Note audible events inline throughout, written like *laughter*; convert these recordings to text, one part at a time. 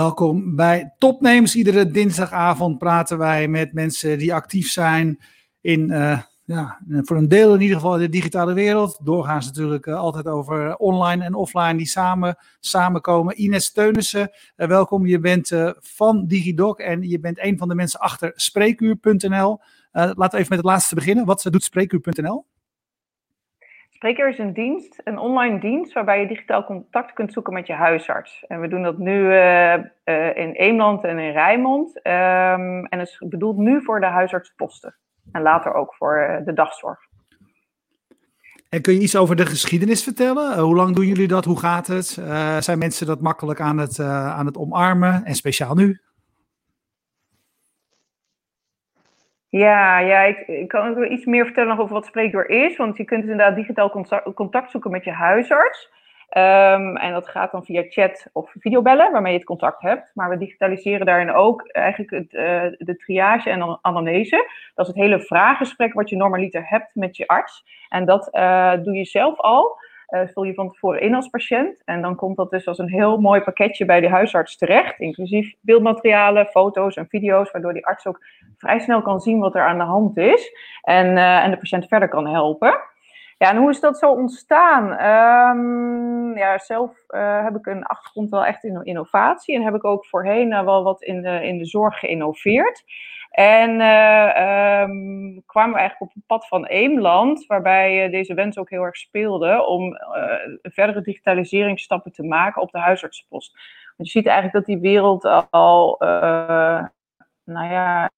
Welkom bij Topnames. Iedere dinsdagavond praten wij met mensen die actief zijn in, uh, ja, voor een deel in ieder geval de digitale wereld. Doorgaans natuurlijk uh, altijd over online en offline die samen samenkomen. Ines Teunissen, uh, welkom. Je bent van DigiDoc en je bent een van de mensen achter Spreekuur.nl. laten we even met het laatste beginnen. Wat doet Spreekuur.nl? Spreker is een dienst, een online dienst, waarbij je digitaal contact kunt zoeken met je huisarts. En we doen dat nu uh, uh, in Eemland en in Rijnmond. Um, en is bedoeld nu voor de huisartsposten. En later ook voor uh, de dagzorg. En kun je iets over de geschiedenis vertellen? hoe lang doen jullie dat? Hoe gaat het? zijn mensen dat makkelijk aan het, aan het omarmen? En speciaal nu? Ja, ja ik, ik kan ook iets meer vertellen over wat spreekdoor is. Want je kunt dus inderdaad digitaal contact, zoeken met je huisarts. Um, en dat gaat dan via chat of videobellen, waarmee je het contact hebt. Maar we digitaliseren daarin ook eigenlijk het, uh, de triage en anamnese. Dat is het hele vraaggesprek wat je normaliter hebt met je arts. En dat uh, doe je zelf al. Vul je van tevoren in als patiënt. En dan komt dat dus als een heel mooi pakketje bij de huisarts terecht. Inclusief beeldmaterialen, foto's en video's. Waardoor die arts ook vrij snel kan zien wat er aan de hand is. En, uh, en de patiënt verder kan helpen. Ja, en hoe is dat zo ontstaan? Um, ja, zelf uh, heb ik een achtergrond wel echt in innovatie. En heb ik ook voorheen wel wat in de, in de zorg geïnnoveerd. En um, kwamen we eigenlijk op het pad van Eemland, waarbij deze wens ook heel erg speelde om verdere digitaliseringsstappen te maken op de huisartsenpost. Want je ziet eigenlijk dat die wereld al, nou ja,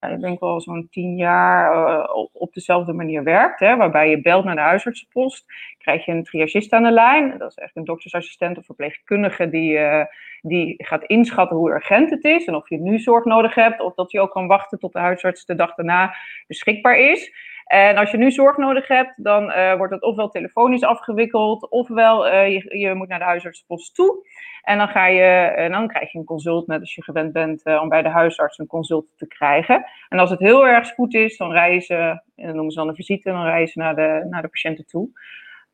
ik denk wel zo'n tien jaar uh, op dezelfde manier werkt. Hè, waarbij je belt naar de huisartsenpost, krijg je een triagist aan de lijn. Dat is echt een doktersassistent of verpleegkundige die, uh, die gaat inschatten hoe urgent het is. En of je nu zorg nodig hebt, of dat je ook kan wachten tot de huisarts de dag daarna beschikbaar is. En als je nu zorg nodig hebt, dan uh, wordt het ofwel telefonisch afgewikkeld, ofwel je, je moet naar de huisartsenpost toe. En dan, ga je, en dan krijg je een consult, net als je gewend bent uh, om bij de huisarts een consult te krijgen. En als het heel erg spoed is, dan reizen, en dat noemen ze dan een visite, dan reizen naar de, naar de patiënten toe.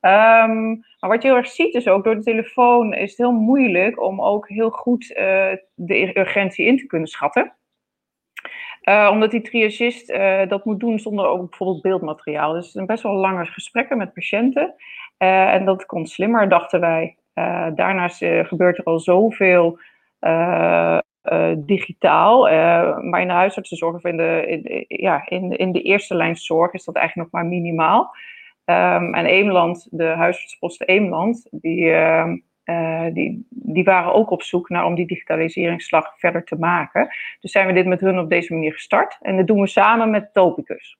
Um, maar wat je heel erg ziet is ook, door de telefoon is het heel moeilijk om ook heel goed uh, de urgentie in te kunnen schatten. Uh, omdat die triagist uh, dat moet doen zonder ook bijvoorbeeld beeldmateriaal. Dus het best wel lange gesprekken met patiënten. Uh, en dat komt slimmer, dachten wij. Daarnaast gebeurt er al zoveel digitaal. maar in de huisartsenzorg of in de, in, ja, in, in de eerste lijn zorg is dat eigenlijk nog maar minimaal. Um, en Eemland, de huisartsenposten Eemland, die, die, die waren ook op zoek naar om die digitaliseringsslag verder te maken. Dus zijn we dit met hun op deze manier gestart. En dat doen we samen met Topicus.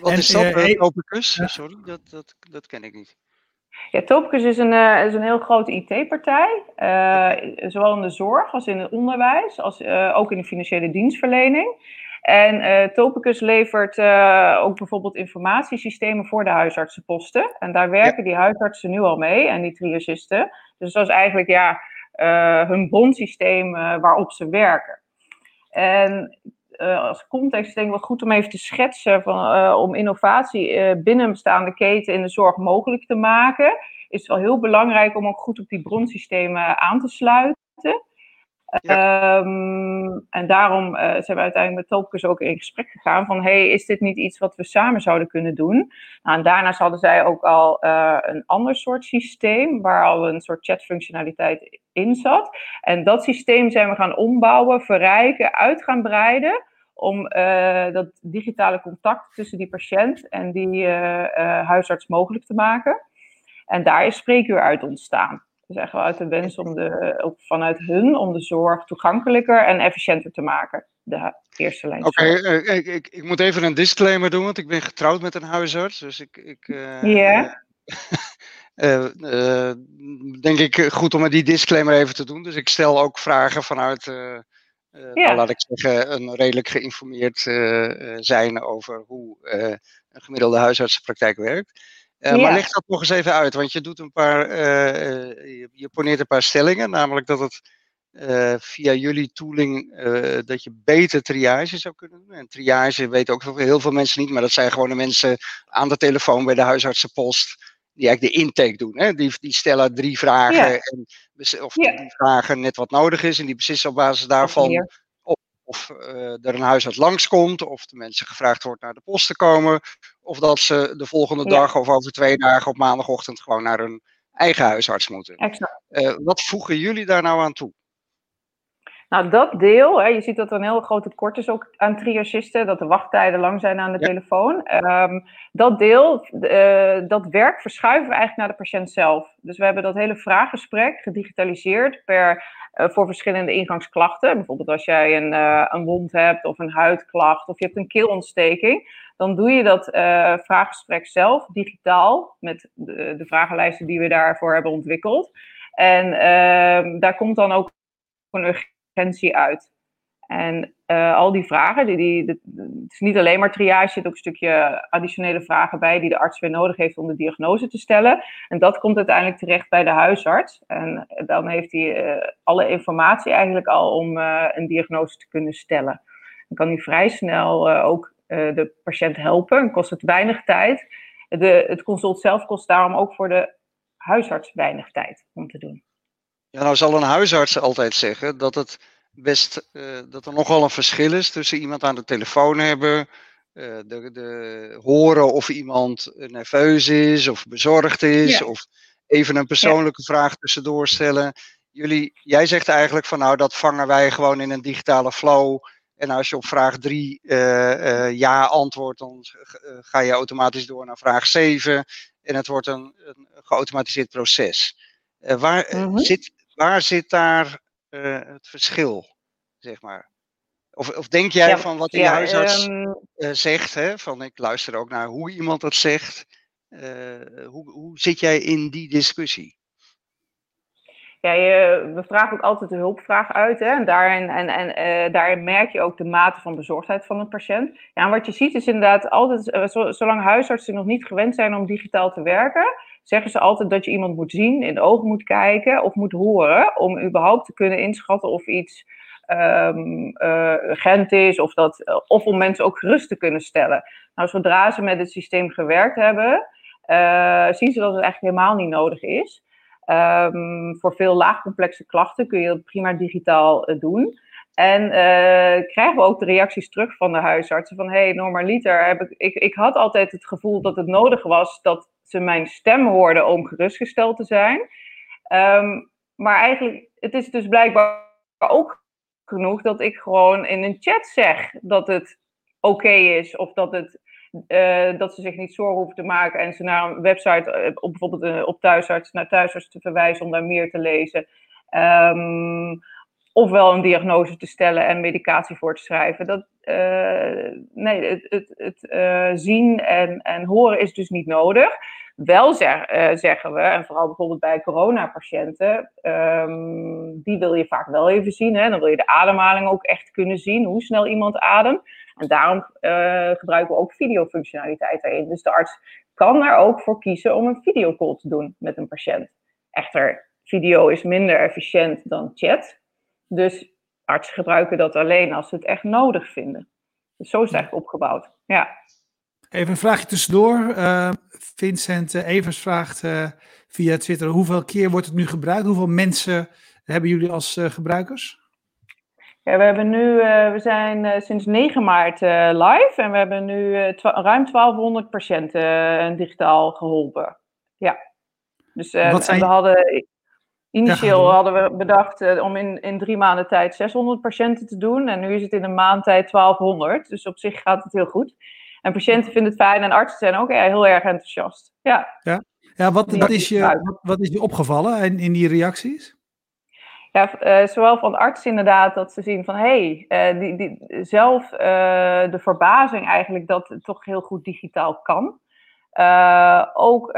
Wat en, is dat, Topicus? Sorry, dat, dat, dat ken ik niet. Ja, Topicus is een, uh, is een heel grote IT-partij, uh, zowel in de zorg als in het onderwijs, als uh, ook in de financiële dienstverlening. En Topicus levert ook bijvoorbeeld informatiesystemen voor de huisartsenposten. En daar werken ja. die huisartsen nu al mee en die triagisten. Dus dat is eigenlijk ja, hun bronsysteem waarop ze werken. En als context denk ik wel goed om even te schetsen van, om innovatie binnen bestaande keten in de zorg mogelijk te maken, is het wel heel belangrijk om ook goed op die bronsystemen aan te sluiten. Um, en daarom zijn we uiteindelijk met Topicus ook in gesprek gegaan van, hey, is dit niet iets wat we samen zouden kunnen doen? Nou, daarnaast hadden zij ook al een ander soort systeem, waar al een soort chatfunctionaliteit in zat. En dat systeem zijn we gaan ombouwen, verrijken, uit gaan breiden om uh, dat digitale contact tussen die patiënt en die huisarts mogelijk te maken. En daar is spreekuur uit ontstaan. Dus echt wel uit de wens om de, ook vanuit hun om de zorg toegankelijker en efficiënter te maken. De eerste lijn. Oké, okay, ik, ik, ik, moet even een disclaimer doen, want ik ben getrouwd met een huisarts. Dus ik. ik. Yeah. Uh, uh, denk ik goed om die disclaimer even te doen. Dus ik stel ook vragen vanuit, uh, ja. nou, laat ik zeggen, een redelijk geïnformeerd zijn over hoe een gemiddelde huisartsenpraktijk werkt. Ja. Maar leg dat nog eens even uit, want je doet een paar, je, je poneert een paar stellingen, namelijk dat het via jullie tooling dat je beter triage zou kunnen doen. En triage weten ook heel veel mensen niet, maar dat zijn gewoon de mensen aan de telefoon bij de huisartsenpost die eigenlijk de intake doen. Hè? Die, die stellen drie vragen en, of die vragen net wat nodig is en die beslissen op basis daarvan of, of er een huisarts langskomt, of de mensen gevraagd wordt naar de post te komen, of dat ze de volgende dag of over twee dagen op maandagochtend gewoon naar hun eigen huisarts moeten. Exact. wat voegen jullie daar nou aan toe? Nou, dat deel, hè, je ziet dat er een heel groot tekort is ook aan triagisten, dat de wachttijden lang zijn aan de telefoon. Ehm, dat deel, uh, dat werk verschuiven we eigenlijk naar de patiënt zelf. Dus we hebben dat hele vraaggesprek gedigitaliseerd per, voor verschillende ingangsklachten. Bijvoorbeeld als jij een, uh, een wond hebt of een huidklacht of je hebt een keelontsteking. Dan doe je dat vraaggesprek zelf digitaal met de, de vragenlijsten die we daarvoor hebben ontwikkeld. En ehm, daar komt dan ook een uit. En uh, al die vragen, die, die, het is niet alleen maar triage, er zit ook een stukje additionele vragen bij die de arts weer nodig heeft om de diagnose te stellen. En dat komt uiteindelijk terecht bij de huisarts. En dan heeft hij uh, alle informatie eigenlijk al om uh, een diagnose te kunnen stellen. Dan kan hij vrij snel ook de patiënt helpen en kost het weinig tijd. De, het consult zelf kost daarom ook voor de huisarts weinig tijd om te doen. Ja, nou zal een huisarts altijd zeggen dat het best uh, dat er nogal een verschil is tussen iemand aan de telefoon hebben, uh, de, de, horen of iemand nerveus is of bezorgd is, of even een persoonlijke ja. vraag tussendoor stellen. Jullie, jij zegt eigenlijk van nou dat vangen wij gewoon in een digitale flow. En als je op vraag 3 uh, ja antwoordt, dan ga je automatisch door naar vraag 7. En het wordt een, een geautomatiseerd proces. waar, mm -hmm. zit, waar zit daar uh, het verschil, zeg maar? Of, of denk jij ja, van wat die ja, huisarts um, uh, zegt, hè? van ik luister ook naar hoe iemand dat zegt. Uh, hoe, hoe zit jij in die discussie? Ja, je, we vragen ook altijd de hulpvraag uit. Hè? En, daarin, en, en uh, daarin merk je ook de mate van bezorgdheid van een patiënt. Ja, en wat je ziet is inderdaad altijd, zolang huisartsen nog niet gewend zijn om digitaal te werken, zeggen ze altijd dat je iemand moet zien, in de ogen moet kijken of moet horen om überhaupt te kunnen inschatten of iets um, is of, dat, of om mensen ook gerust te kunnen stellen. Nou, zodra ze met het systeem gewerkt hebben, uh, zien ze dat het eigenlijk helemaal niet nodig is. Um, voor veel laagcomplexe klachten kun je dat prima digitaal doen. En krijgen we ook de reacties terug van de huisartsen van... hé, hey, normaliter, heb ik, ik, ik had altijd het gevoel dat het nodig was... dat ze mijn stem hoorden om gerustgesteld te zijn. Um, maar eigenlijk, het is dus blijkbaar ook genoeg dat ik gewoon in een chat zeg dat het oké is of dat, het, uh, dat ze zich niet zorgen hoeven te maken en ze naar een website, uh, op, bijvoorbeeld op thuisarts, naar thuisarts te verwijzen om daar meer te lezen. Um, ofwel een diagnose te stellen en medicatie voor te schrijven. Dat, uh, nee, het, het, het uh, zien en, en horen is dus niet nodig. Wel zeg, uh, zeggen we, en vooral bijvoorbeeld bij coronapatiënten, um, die wil je vaak wel even zien. Hè? Dan wil je de ademhaling ook echt kunnen zien, hoe snel iemand ademt. En daarom gebruiken we ook videofunctionaliteit erin. Dus de arts kan er ook voor kiezen om een videocall te doen met een patiënt. Echter, video is minder efficiënt dan chat. Dus artsen gebruiken dat alleen als ze het echt nodig vinden. Dus zo is het eigenlijk opgebouwd. Ja. Even een vraagje tussendoor. Uh, Vincent uh, Evers vraagt uh, via Twitter: hoeveel keer wordt het nu gebruikt? Hoeveel mensen hebben jullie als gebruikers? Ja, we hebben nu, we zijn sinds 9 maart live en we hebben nu ruim 1200 patiënten digitaal geholpen. Ja. Dus zijn... we hadden Initieel hadden we bedacht uh, om in, in drie maanden tijd 600 patiënten te doen. En nu is het in een maand tijd 1200. Dus op zich gaat het heel goed. En patiënten vinden het fijn en artsen zijn ook heel erg enthousiast. Ja, ja. ja wat, wat, is je, wat, wat, is je opgevallen in, in die reacties? Ja, uh, zowel van de arts inderdaad, dat ze zien van hé, hey, uh, die, die, zelf de verbazing eigenlijk dat het toch heel goed digitaal kan. ook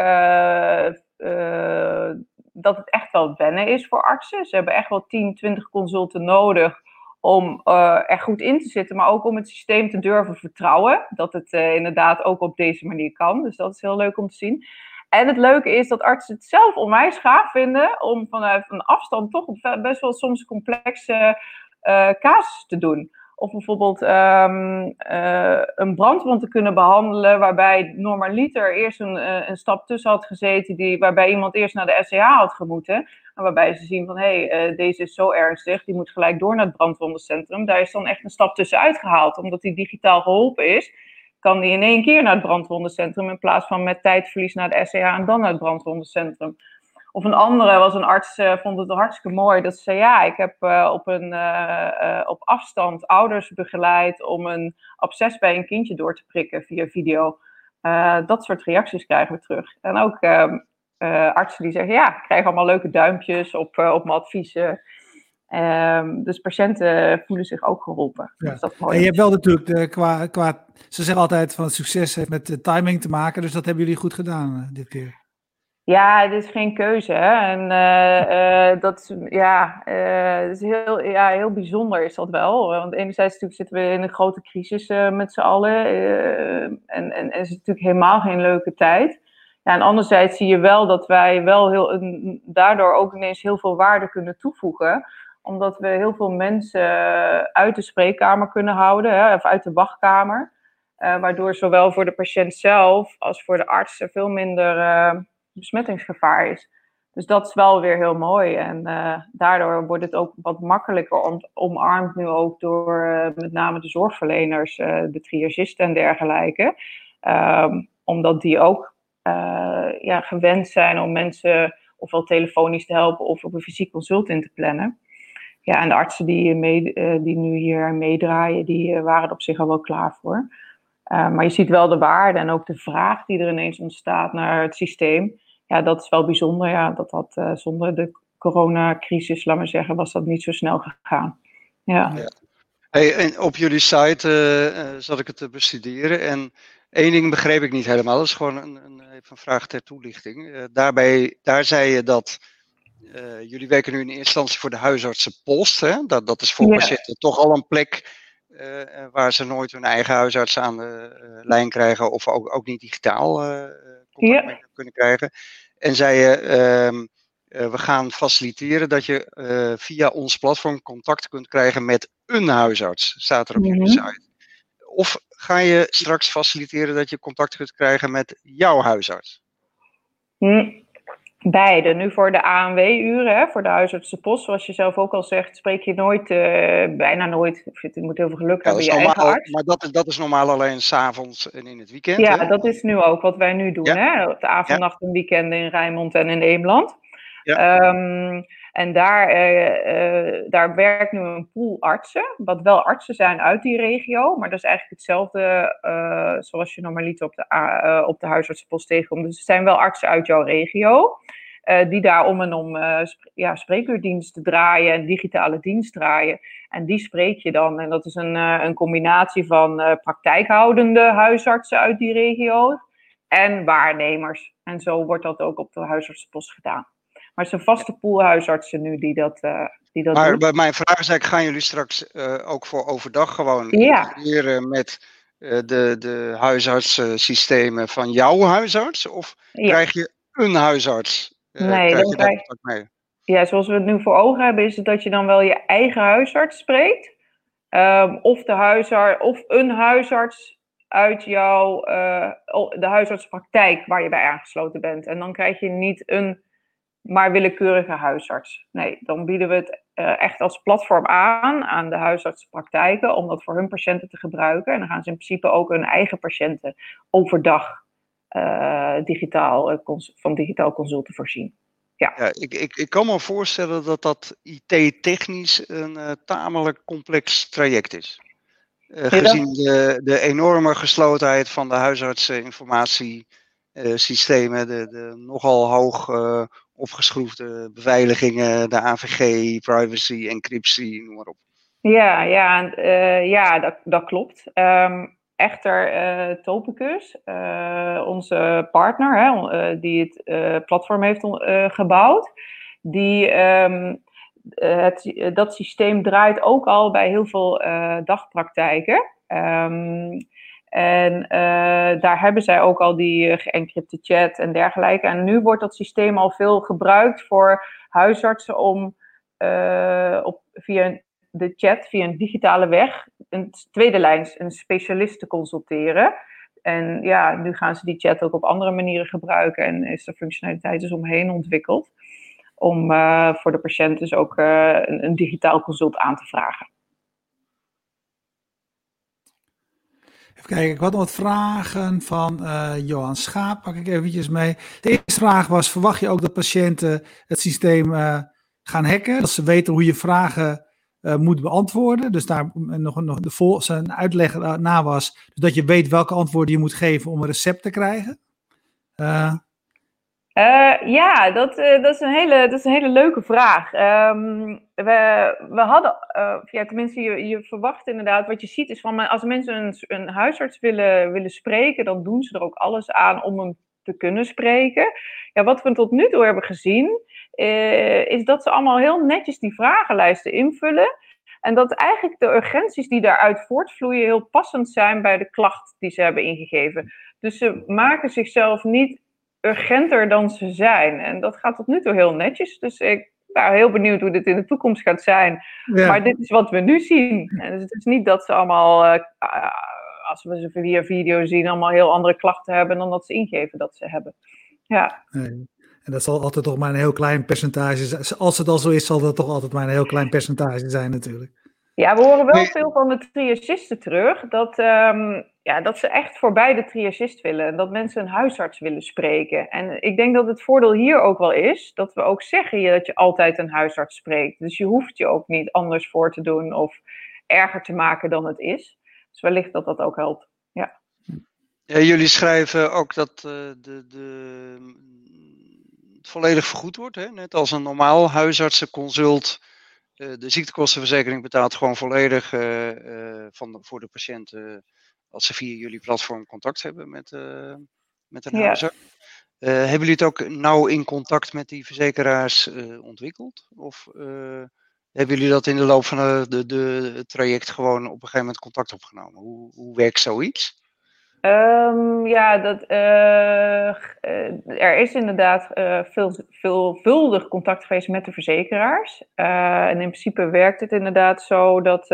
dat het echt wel wennen is voor artsen. Ze hebben echt wel 10, 20 consulten nodig om uh, er goed in te zitten, maar ook om het systeem te durven vertrouwen. Dat het uh, inderdaad ook op deze manier kan. Dus dat is heel leuk om te zien. En het leuke is dat artsen het zelf onwijs gaaf vinden om vanuit een afstand toch best wel soms complexe uh, casus te doen. Of bijvoorbeeld um, een brandwond te kunnen behandelen, waarbij normaliter eerst een, een stap tussen had gezeten, die, waarbij iemand eerst naar de SCH had gemoeten. En waarbij ze zien van hé, hey, deze is zo ernstig, die moet gelijk door naar het brandwondencentrum. Daar is dan echt een stap tussen uitgehaald, omdat die digitaal geholpen is kan die in één keer naar het brandwondencentrum in plaats van met tijdverlies naar de SCH en dan naar het brandwondencentrum. Of een andere was een arts, uh, vond het hartstikke mooi. Dat ze zei, ja, ik heb uh, op, een, uh, op afstand ouders begeleid om een absces bij een kindje door te prikken via video. dat soort reacties krijgen we terug. En ook ehm, artsen die zeggen, ja, ik krijg allemaal leuke duimpjes op, op mijn adviezen. Um, dus patiënten voelen zich ook geholpen. Ja. Dus dat mooi en je hebt wel natuurlijk de, qua, qua, ze zeggen altijd van het succes heeft met de timing te maken, dus dat hebben jullie goed gedaan dit keer. Ja, het is geen keuze. Hè? En uh, uh, dat ja, uh, is heel, ja, heel bijzonder is dat wel. Want enerzijds natuurlijk zitten we in een grote crisis met z'n allen. en, en, is natuurlijk helemaal geen leuke tijd. Ja, en anderzijds zie je wel dat wij wel heel, daardoor ook ineens heel veel waarde kunnen toevoegen. Omdat we heel veel mensen uit de spreekkamer kunnen houden, hè, of uit de wachtkamer. waardoor zowel voor de patiënt zelf als voor de arts er veel minder besmettingsgevaar is. Dus dat is wel weer heel mooi. En uh, daardoor wordt het ook wat makkelijker om, omarmd nu ook door uh, met name de zorgverleners, uh, de triagisten en dergelijke. Um, omdat die ook ja, gewend zijn om mensen ofwel telefonisch te helpen of op een fysiek consult in te plannen. Ja, en de artsen die, mee, die nu hier meedraaien, die waren er op zich al wel klaar voor. maar je ziet wel de waarde en ook de vraag die er ineens ontstaat naar het systeem ja, dat is wel bijzonder. Ja, dat had uh, zonder de coronacrisis, laat maar zeggen, was dat niet zo snel gegaan. Ja. ja. Hey, en op jullie site uh, zat ik het te bestuderen en één ding begreep ik niet helemaal. Dat is gewoon een, een, even een vraag ter toelichting. daarbij, daar zei je dat jullie werken nu in eerste instantie voor de huisartsenpost. Hè? Dat, dat is voor patiënten toch al een plek waar ze nooit hun eigen huisarts aan de lijn krijgen of ook, ook niet digitaal contact kunnen krijgen. En zei je, ehm, eh, we gaan faciliteren dat je uh, via ons platform contact kunt krijgen met een huisarts, staat er op jullie mhm. site. Of ga je straks faciliteren dat je contact kunt krijgen met jouw huisarts? Hm. Beide. Nu voor de ANW-uren, voor de huisartsenpost, zoals je zelf ook al zegt, spreek je nooit, uh, bijna nooit. Je moet heel veel geluk hebben bij je normaal, eigen arts. Maar dat, is, dat is normaal alleen s'avonds en in het weekend. Ja, dat is nu ook wat wij nu doen. Hè? De avond, nacht en weekenden in Rijnmond en in Eemland. Ja. Um, en daar, uh, uh, daar werkt nu een pool artsen, wat wel artsen zijn uit die regio, maar dat is eigenlijk hetzelfde uh, zoals je normaliter op de, op de huisartsenpost tegenkomt. Dus het zijn wel artsen uit jouw regio. Die daar om en om sp ja, spreekuurdiensten draaien en digitale dienst draaien. En die spreek je dan. En dat is een, een combinatie van praktijkhoudende huisartsen uit die regio en waarnemers. En zo wordt dat ook op de huisartsenpost gedaan. Maar het is een vaste pool huisartsen nu die dat, die dat maar doen. mijn vraag is eigenlijk, gaan jullie straks ook voor overdag gewoon ja. met de, de huisartssystemen van jouw huisarts? Of ja. krijg je een huisarts uh, nee, dan krijg je mee? Ja, zoals we het nu voor ogen hebben, is het dat je dan wel je eigen huisarts spreekt. Um, of, de huisarts, of een huisarts uit jouw uh, de huisartspraktijk waar je bij aangesloten bent. En dan krijg je niet een maar willekeurige huisarts. Nee, dan bieden we het uh, echt als platform aan aan de huisartspraktijken om dat voor hun patiënten te gebruiken. En dan gaan ze in principe ook hun eigen patiënten overdag uh, digitaal, uh, van digitaal consulten voorzien. Ja. ja ik, ik, ik kan me voorstellen dat dat IT-technisch een tamelijk complex traject is. gezien de, de enorme geslotenheid van de huisartsinformatiesystemen, de, de nogal hoog opgeschroefde beveiligingen, de AVG, privacy, encryptie, noem maar op. Ja, ja, ja dat, dat klopt. Um, Echter, uh, Topicus, uh, onze partner, hè, die het platform heeft gebouwd, die, um, het, dat systeem draait ook al bij heel veel dagpraktijken. Um, en daar hebben zij ook al die geëncrypte chat en dergelijke. En nu wordt dat systeem al veel gebruikt voor huisartsen om op, via de chat, via een digitale weg, een tweede lijn, een specialist te consulteren. En ja, nu gaan ze die chat ook op andere manieren gebruiken en is er functionaliteit dus omheen ontwikkeld. Om voor de patiënt dus ook een, digitaal consult aan te vragen. Even kijken, ik had nog wat vragen van uh, Johan Schaap, pak ik eventjes mee. De eerste vraag was, verwacht je ook dat patiënten het systeem gaan hacken? Dat ze weten hoe je vragen uh, moet beantwoorden. Dus daar nog, nog de vol, zijn uitleg na was, dat je weet welke antwoorden je moet geven om een recept te krijgen. Uh. Uh, ja, dat, dat, is een hele, dat is een hele leuke vraag. Um, we, we hadden, ja, tenminste, je, je verwacht inderdaad, wat je ziet is van als mensen een, een huisarts willen, willen spreken, dan doen ze er ook alles aan om hem te kunnen spreken. Ja, wat we tot nu toe hebben gezien, uh, is dat ze allemaal heel netjes die vragenlijsten invullen. En dat eigenlijk de urgenties die daaruit voortvloeien heel passend zijn bij de klacht die ze hebben ingegeven. Dus ze maken zichzelf niet urgenter dan ze zijn. En dat gaat tot nu toe heel netjes. Dus ik ben heel benieuwd hoe dit in de toekomst gaat zijn. Maar dit is wat we nu zien. En dus het is niet dat ze allemaal, uh, als we ze via video zien, allemaal heel andere klachten hebben dan dat ze ingeven dat ze hebben. Ja. Nee. En dat zal altijd toch maar een heel klein percentage zijn. Als het al zo is, zal dat toch altijd maar een heel klein percentage zijn natuurlijk. Ja, we horen wel veel van de triagisten terug. Dat, um, ja, dat ze echt voorbij de triagist willen. En dat mensen een huisarts willen spreken. En ik denk dat het voordeel hier ook wel is. Dat we ook zeggen dat je altijd een huisarts spreekt. Dus je hoeft je ook niet anders voor te doen. Of erger te maken dan het is. Dus wellicht dat dat ook helpt. Ja. jullie schrijven ook dat uh, de, de volledig vergoed wordt. Hè? Net als een normaal huisartsenconsult. Uh, de ziektekostenverzekering betaalt gewoon volledig uh, van voor de patiënt als ze via jullie platform contact hebben met, met een ja. huisarts. hebben jullie het ook nauw in contact met die verzekeraars ontwikkeld? Of hebben jullie dat in de loop van de, de, het traject gewoon op een gegeven moment contact opgenomen? Hoe, hoe werkt zoiets? Um, ja, dat, uh, er is inderdaad uh, veel, veelvuldig contact geweest met de verzekeraars. en in principe werkt het inderdaad zo dat,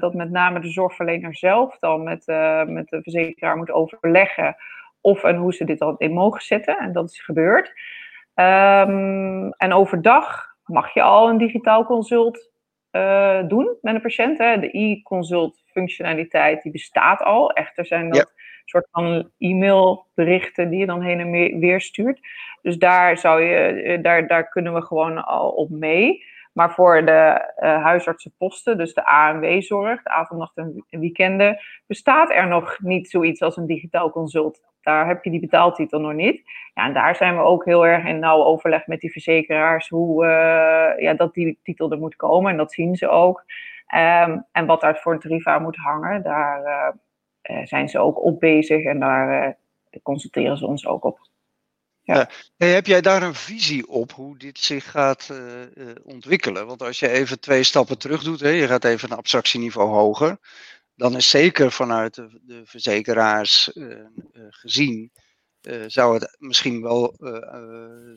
dat met name de zorgverlener zelf dan met, met de verzekeraar moet overleggen of en hoe ze dit dan in mogen zetten. En dat is gebeurd. Um, en overdag mag je al een digitaal consult doen met een patiënt. Hè. De e-consult functionaliteit die bestaat al. Echter zijn dat soort van e-mailberichten die je dan heen en weer stuurt. Dus daar, zou je, eh, daar, daar kunnen we gewoon al op mee. Maar voor de uh, huisartsenposten, dus de ANW-zorg, de avondnacht en weekenden, bestaat er nog niet zoiets als een digitaal consult. Daar heb je die betaaltitel nog niet. Ja, en daar zijn we ook heel erg in nauw overleg met die verzekeraars hoe uh, ja, dat die titel er moet komen. En dat zien ze ook. Um, en wat daar voor een tarief aan moet hangen, daar, zijn ze ook op bezig en daar uh, concentreren ze ons ook op. Heb jij daar een visie op hoe dit zich gaat uh, ontwikkelen? Want als je even twee stappen terug doet, hè, je gaat even een abstractieniveau hoger, dan is zeker vanuit de, de verzekeraars gezien, zou het misschien wel,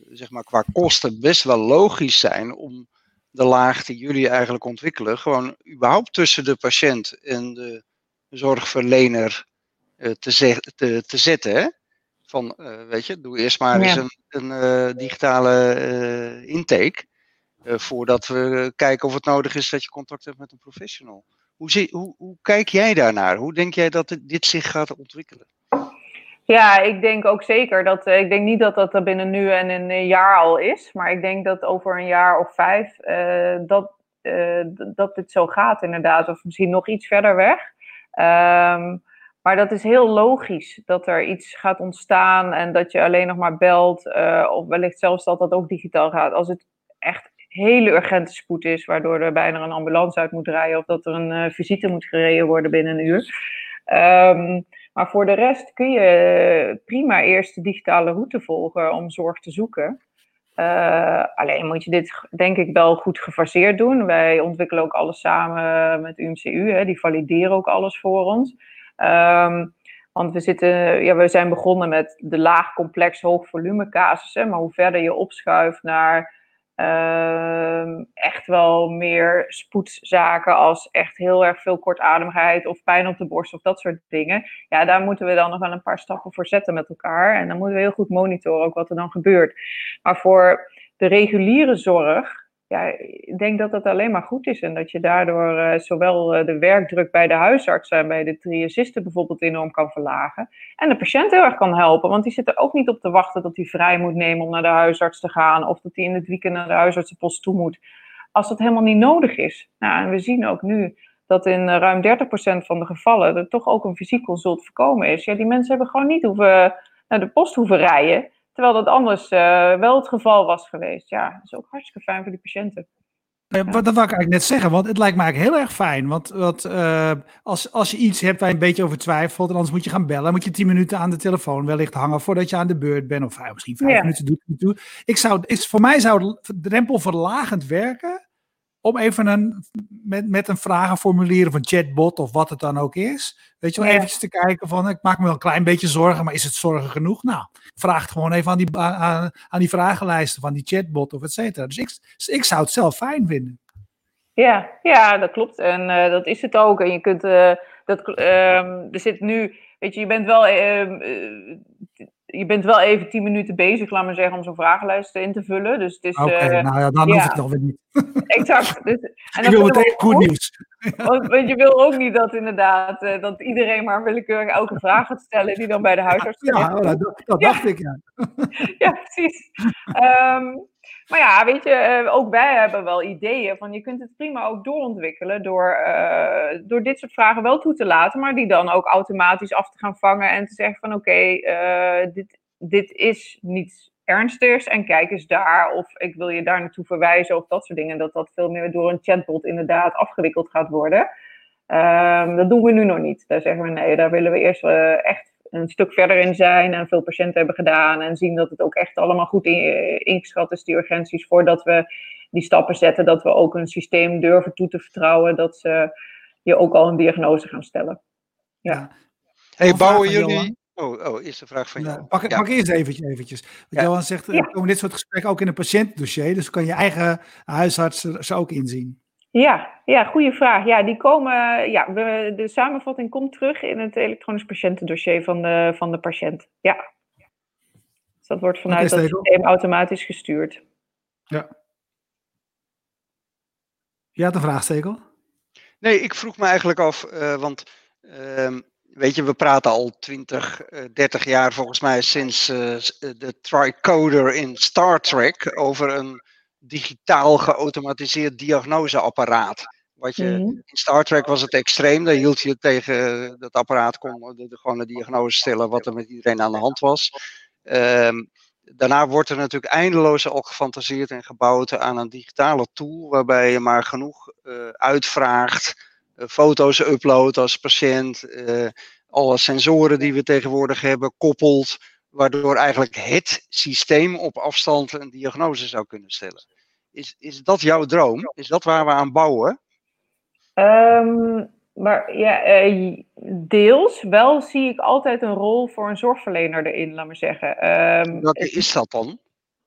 zeg maar qua kosten, best wel logisch zijn om de laag die jullie eigenlijk ontwikkelen, gewoon überhaupt tussen de patiënt en de zorgverlener uh, te, te, te, zetten. Hè? Van, uh, weet je, doe eerst maar ja. eens een, een uh, digitale intake. voordat we kijken of het nodig is dat je contact hebt met een professional. Hoe, zie, hoe, hoe kijk jij daarnaar? Hoe denk jij dat dit zich gaat ontwikkelen? Ja, ik denk ook zeker dat. ik denk niet dat dat er binnen nu en een jaar al is. Maar ik denk dat over een jaar of vijf. dat, dat dit zo gaat, inderdaad. Of misschien nog iets verder weg. Um, maar dat is heel logisch dat er iets gaat ontstaan en dat je alleen nog maar belt. Uh, of wellicht zelfs dat dat ook digitaal gaat. Als het echt hele urgente spoed is, waardoor er bijna een ambulance uit moet rijden of dat er een uh, visite moet gereden worden binnen een uur. Um, maar voor de rest kun je prima eerst de digitale route volgen om zorg te zoeken. Uh, alleen moet je dit denk ik wel goed gefaseerd doen. Wij ontwikkelen ook alles samen met UMCU. Hè. Die valideren ook alles voor ons. Um, want we, zitten, ja, we zijn begonnen met de laag complex hoog volume casussen. Maar hoe verder je opschuift naar echt wel meer spoedzaken als echt heel erg veel kortademigheid of pijn op de borst of dat soort dingen. Ja, daar moeten we dan nog wel een paar stappen voor zetten met elkaar. En dan moeten we heel goed monitoren ook wat er dan gebeurt. Maar voor de reguliere zorg ja, ik denk dat dat alleen maar goed is. En dat je daardoor uh, zowel uh, de werkdruk bij de huisarts en bij de triagisten bijvoorbeeld enorm kan verlagen. En de patiënt heel erg kan helpen. Want die zit er ook niet op te wachten dat hij vrij moet nemen om naar de huisarts te gaan. Of dat hij in het weekend naar de huisartsenpost toe moet. Als dat helemaal niet nodig is. Nou, en we zien ook nu dat in uh, ruim 30% van de gevallen er toch ook een fysiek consult voorkomen is. Ja, die mensen hebben gewoon niet hoeven naar de post hoeven rijden. Terwijl dat anders uh, wel het geval was geweest. Ja, dat is ook hartstikke fijn voor die patiënten. Ja, wat, dat wou ik eigenlijk net zeggen, want het lijkt me eigenlijk heel erg fijn. Want, want uh, als, als je iets hebt waar je een beetje over twijfelt, en anders moet je gaan bellen, moet je tien minuten aan de telefoon wellicht hangen voordat je aan de beurt bent. Of uh, misschien vijf ja. minuten doet het toe. Ik zou, is, voor mij zou drempelverlagend werken om even een, met, met een vragenformulier of een chatbot of wat het dan ook is. Weet je wel, ja. eventjes te kijken van, ik maak me wel een klein beetje zorgen, maar is het zorgen genoeg? Nou, vraag het gewoon even aan die, aan, aan die vragenlijsten van die chatbot of et cetera. Dus ik, ik zou het zelf fijn vinden. Ja, ja dat klopt. En uh, dat is het ook. En je kunt, uh, dat, uh, er zit nu, weet je, je bent wel je bent wel even tien minuten bezig, laat maar zeggen, om zo'n vragenlijst in te vullen. Dus het is. Oké, okay, uh, nou ja, dan ja. hoeft het nog weer niet. *laughs* Exact. Dus, en ik wil meteen goed nieuws. *laughs* Want, want, je wil ook niet dat inderdaad, uh, dat iedereen maar willekeurig elke vraag gaat stellen die dan bij de huisarts Ja, ja dat, dat dacht ik, ja. *laughs* ja, precies. Um, maar ja, weet je, uh, ook wij hebben wel ideeën van je kunt het prima ook doorontwikkelen door, uh, door dit soort vragen wel toe te laten, maar die dan ook automatisch af te gaan vangen en te zeggen van oké, uh, dit, dit is niets ernstigs en kijk eens daar of ik wil je daar naartoe verwijzen of dat soort dingen. Dat dat veel meer door een chatbot inderdaad afgewikkeld gaat worden. Um, dat doen we nu nog niet. Daar zeggen we nee, daar willen we eerst echt een stuk verder in zijn en veel patiënten hebben gedaan en zien dat het ook echt allemaal goed ingeschat is, die urgenties, voordat we die stappen zetten, dat we ook een systeem durven toe te vertrouwen dat ze je ook al een diagnose gaan stellen. Ja. Hey, bouwen jullie... Oh, oh, eerste vraag van jou. Ja, pak, ja. pak eerst eventjes. eventjes. Want ja. Johan zegt, er komen dit soort gesprekken ook in een patiëntdossier, dus kan je eigen huisarts er ook inzien. Ja, ja, goede vraag. Ja, die komen, ja, we, de samenvatting komt terug in het elektronisch patiëntendossier van de, van de patiënt. Ja. Dus dat wordt vanuit dat systeem automatisch gestuurd. Ja. Je had een vraag, Stekel? Nee, ik vroeg me eigenlijk af, uh, want uh, weet je, we praten al 20, uh, 30 jaar volgens mij sinds uh, de tricoder in Star Trek over een digitaal geautomatiseerd diagnoseapparaat. Wat je, mm-hmm. In Star Trek was het extreem, daar hield je tegen dat apparaat kon de, de, gewoon een diagnose stellen wat er met iedereen aan de hand was. Um, daarna wordt er natuurlijk eindeloos al gefantaseerd en gebouwd aan een digitale tool waarbij je maar genoeg uh, uitvraagt, uh, foto's uploadt als patiënt, uh, alle sensoren die we tegenwoordig hebben koppelt, waardoor eigenlijk het systeem op afstand een diagnose zou kunnen stellen. Is, is dat jouw droom? Is dat waar we aan bouwen? Um, maar ja, uh, deels. Wel zie ik altijd een rol voor een zorgverlener erin, laat maar zeggen. Um, Wat is dat dan?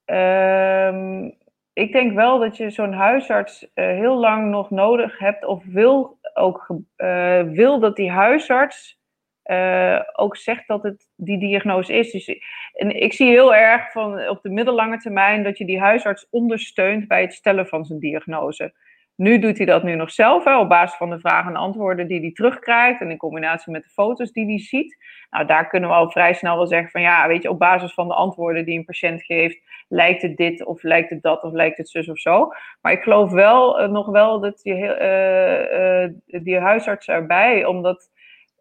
Um, ik denk wel dat je zo'n huisarts uh, heel lang nog nodig hebt of wil ook uh, wil dat die huisarts uh, ook zegt dat het die diagnose is. Dus, en ik zie heel erg van op de middellange termijn dat je die huisarts ondersteunt bij het stellen van zijn diagnose. Nu doet hij dat nu nog zelf, op basis van de vragen en antwoorden die hij terugkrijgt en in combinatie met de foto's die hij ziet. Nou, daar kunnen we al vrij snel wel zeggen van ja, weet je, op basis van de antwoorden die een patiënt geeft, lijkt het dit of lijkt het dat of lijkt het zus of zo. Maar ik geloof wel uh, nog wel dat je, uh, die huisarts erbij, omdat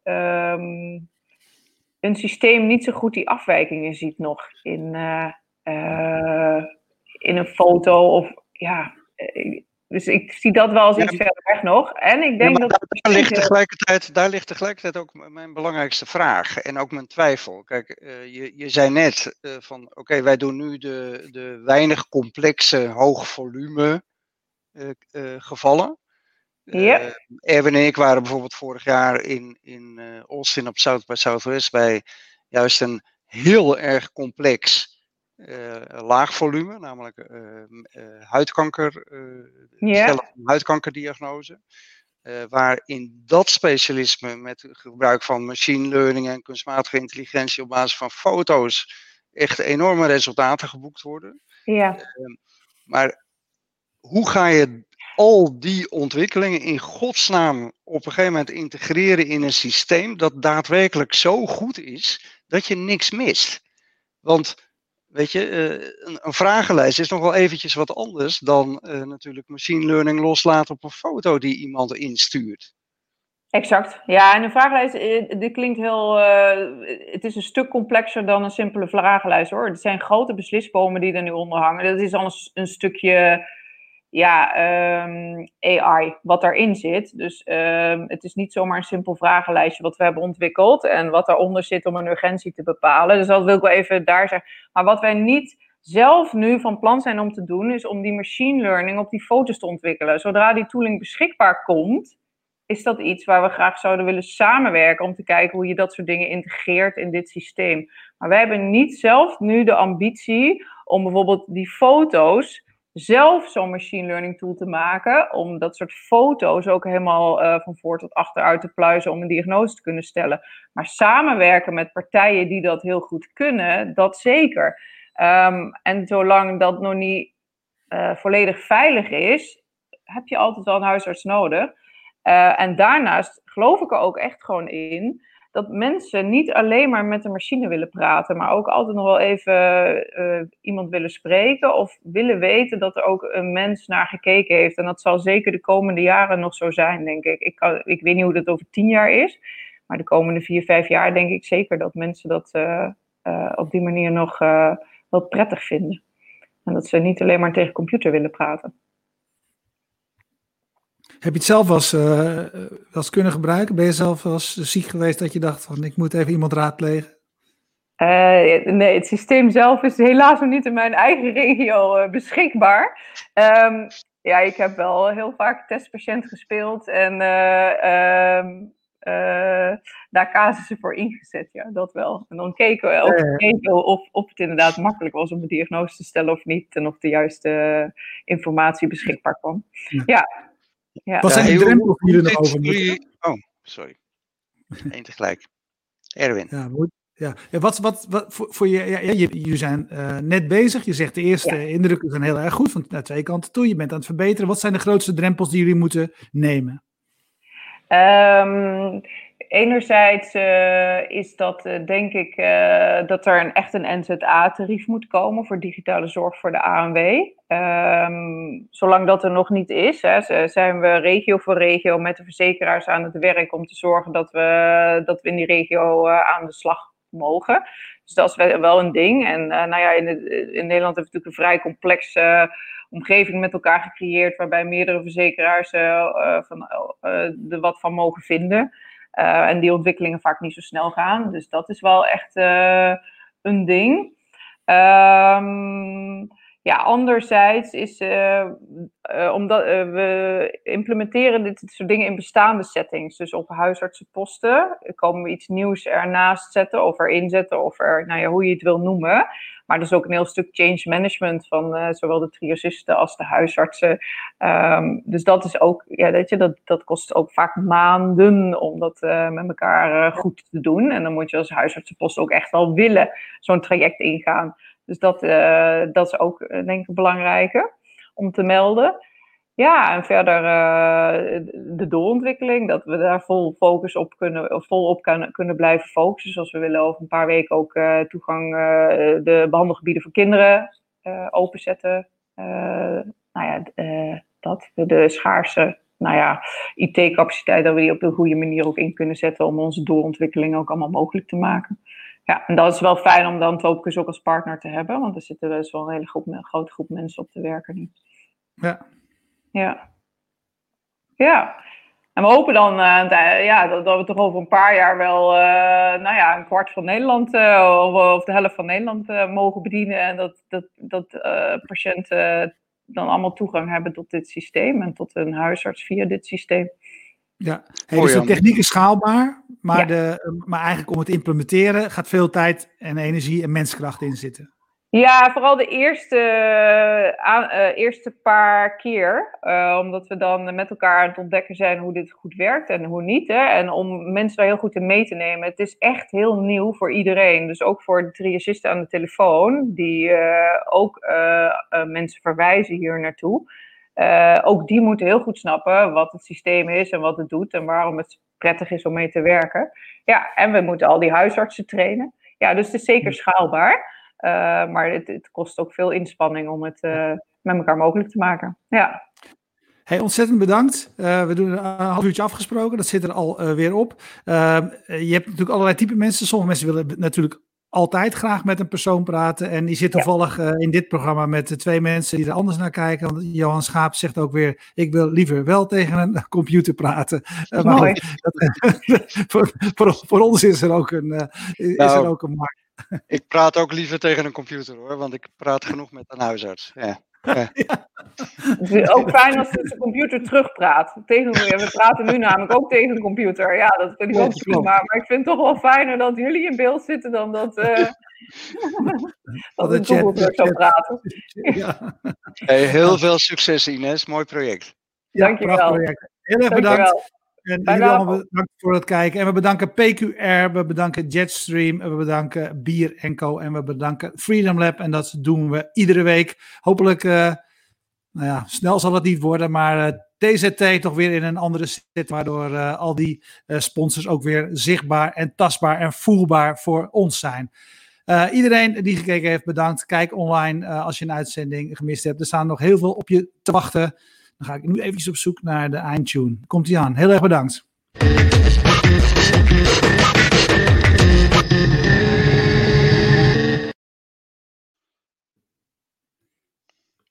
um, een systeem niet zo goed die afwijkingen ziet nog in, uh, uh, in een foto. Of ja, dus ik zie dat wel als iets verder weg nog. En ik denk ja, dat. Daar ligt, tegelijkertijd, daar ligt tegelijkertijd ook mijn belangrijkste vraag en ook mijn twijfel. Kijk, uh, je, je zei net uh, van oké, okay, wij doen nu de, de weinig complexe, hoog volume uh, gevallen. Ja. Uh, Erwin en ik waren bijvoorbeeld vorig jaar in, in uh, Austin op South by Southwest bij juist een heel erg complex laag volume, namelijk huidkanker, yeah. huidkankerdiagnose. Uh, waar in dat specialisme met gebruik van machine learning en kunstmatige intelligentie op basis van foto's echt enorme resultaten geboekt worden. Ja. Uh, maar hoe ga je al die ontwikkelingen in godsnaam op een gegeven moment integreren in een systeem dat daadwerkelijk zo goed is dat je niks mist? Want weet je, uh, een, vragenlijst is nog wel eventjes wat anders dan uh, natuurlijk machine learning loslaten op een foto die iemand instuurt. Exact. Ja, en een vragenlijst, eh, dit klinkt heel. het is een stuk complexer dan een simpele vragenlijst hoor. Het zijn grote beslisbomen die er nu onder hangen. Dat is al een stukje ja, ehm, AI wat daarin zit. Dus um, het is niet zomaar een simpel vragenlijstje wat we hebben ontwikkeld en wat daaronder zit om een urgentie te bepalen. Dus dat wil ik wel even daar zeggen. Maar wat wij niet zelf nu van plan zijn om te doen, is om die machine learning op die foto's te ontwikkelen. Zodra die tooling beschikbaar komt, is dat iets waar we graag zouden willen samenwerken om te kijken hoe je dat soort dingen integreert in dit systeem. Maar wij hebben niet zelf nu de ambitie om bijvoorbeeld die foto's zelf zo'n machine learning tool te maken. Om dat soort foto's ook helemaal uh, van voor tot achter uit te pluizen om een diagnose te kunnen stellen. Maar samenwerken met partijen die dat heel goed kunnen, dat zeker. Um, en zolang dat nog niet uh, volledig veilig is, heb je altijd wel een huisarts nodig. Uh, en daarnaast geloof ik er ook echt gewoon in dat mensen niet alleen maar met de machine willen praten, maar ook altijd nog wel even uh, iemand willen spreken of willen weten dat er ook een mens naar gekeken heeft. En dat zal zeker de komende jaren nog zo zijn, denk ik. Ik, ik weet niet hoe dat over tien jaar is, maar de komende vier, vijf jaar denk ik zeker dat mensen dat uh, uh, op die manier nog wel prettig vinden. En dat ze niet alleen maar tegen computer willen praten. Heb je het zelf als, uh, als kunnen gebruiken? Ben je zelf als ziek geweest dat je dacht van ik moet even iemand raadplegen? Uh, nee, het systeem zelf is helaas nog niet in mijn eigen *laughs* regio uh, beschikbaar. Um, ja, ik heb wel heel vaak testpatiënt gespeeld en uh, daar casussen voor ingezet, ja, dat wel. En dan keken we, of, keken of, of het inderdaad makkelijk was om een diagnose te stellen of niet. En of de juiste informatie beschikbaar kwam. Ja, ja. Wat zijn de drempels die er nog over moeten? Oh, sorry. Eén tegelijk. Erwin. Ja, ja. ja, wat, wat, wat voor, voor je, ja, jullie zijn uh, net bezig. Je zegt de eerste ja. indrukken zijn heel erg goed, van naar twee kanten toe. Je bent aan het verbeteren. Wat zijn de grootste drempels die jullie moeten nemen? Um, enerzijds uh, is dat, uh, denk ik, uh, dat er een, echt een NZA-tarief moet komen voor digitale zorg voor de ANW. Um, ehm, zolang dat er nog niet is, hè, zijn we regio voor regio met de verzekeraars aan het werk om te zorgen dat we, dat we in die regio aan de slag mogen. Dus dat is wel een ding. En nou ja, in, in Nederland hebben we natuurlijk een vrij complexe omgeving met elkaar gecreëerd, waarbij meerdere verzekeraars van, er wat van mogen vinden. En die ontwikkelingen vaak niet zo snel gaan. Dus dat is wel echt een ding. Um, ja, anderzijds is, uh, omdat we implementeren dit soort dingen in bestaande settings. Dus op huisartsenposten komen we iets nieuws ernaast zetten of erin zetten of er, nou ja, hoe je het wil noemen. Maar er is ook een heel stuk change management van zowel de triosisten als de huisartsen. Um, dus dat is ook, ja, weet je, dat, dat kost ook vaak maanden om dat met elkaar goed te doen. En dan moet je als huisartsenpost ook echt wel willen zo'n traject ingaan. Dus dat, dat is ook denk ik belangrijke om te melden. Ja, en verder uh, de doorontwikkeling, dat we daar vol focus op kunnen, of volop kunnen, kunnen blijven focussen. Zoals we willen over een paar weken ook toegang, de behandelgebieden voor kinderen openzetten. nou ja, dat, de schaarse nou ja, IT-capaciteit, dat we die op de goede manier ook in kunnen zetten om onze doorontwikkeling ook allemaal mogelijk te maken. Ja, en dat is wel fijn om dan Topicus ook als partner te hebben, want er zitten dus wel een hele groep, een grote groep mensen op te werken nu. Ja, ja. Ja. En we hopen dan uh, ja, dat, dat, we toch over een paar jaar wel uh, nou ja, een kwart van Nederland uh, of, of, de helft van Nederland mogen bedienen. En dat, dat, dat patiënten dan allemaal toegang hebben tot dit systeem en tot een huisarts via dit systeem. Ja, hey, dus de techniek is schaalbaar, maar, de, maar eigenlijk om het te implementeren gaat veel tijd en energie en menskracht in zitten. Ja, vooral de eerste, uh, eerste paar keer. Uh, omdat we dan met elkaar aan het ontdekken zijn hoe dit goed werkt en hoe niet. Hè? En om mensen daar heel goed in mee te nemen. Het is echt heel nieuw voor iedereen. Dus ook voor de triagisten aan de telefoon, die uh, ook mensen verwijzen hier naartoe. ook die moeten heel goed snappen wat het systeem is en wat het doet en waarom het prettig is om mee te werken. Ja, en we moeten al die huisartsen trainen. Ja, dus het is zeker schaalbaar. Uh, maar het, het, kost ook veel inspanning om het uh, met elkaar mogelijk te maken. Ja. Hey, ontzettend bedankt. Uh, we doen een half uurtje afgesproken. Dat zit er al weer op. je hebt natuurlijk allerlei type mensen. Sommige mensen willen natuurlijk altijd graag met een persoon praten. En die zit toevallig ja. in dit programma met twee mensen die er anders naar kijken. Want Johan Schaap zegt ook weer: Ik wil liever wel tegen een *laughs* computer praten. maar mooi. Dat, *laughs* voor, voor, voor, ons is er ook een, is nou, er ook een markt. Ik praat ook liever tegen een computer hoor, want ik praat genoeg met een huisarts. Ja. *laughs* Ja. Het is ook fijn als de computer terugpraat. Tegen, we praten nu namelijk ook tegen een computer. Ja, dat vind ik ook prima. Maar ik vind het toch wel fijner dat jullie in beeld zitten dan dat, *laughs* uh, dat een computer zou praten. *laughs* Ja. Hey, heel veel succes Ines, mooi project. Ja, Dankjewel. Heel erg bedankt. En jullie allemaal bedankt voor het kijken. En we bedanken PQR, we bedanken Jetstream, we bedanken Bier Co. En we bedanken Freedom Lab. En dat doen we iedere week. Hopelijk, uh, nou ja, snel zal het niet worden, maar TZT toch weer in een andere zit. Waardoor uh, al die sponsors ook weer zichtbaar en tastbaar en voelbaar voor ons zijn. iedereen die gekeken heeft, bedankt. Kijk online als je een uitzending gemist hebt. Er staan nog heel veel op je te wachten. Dan ga ik nu even op zoek naar de eindtune. Komt ie aan. Heel erg bedankt.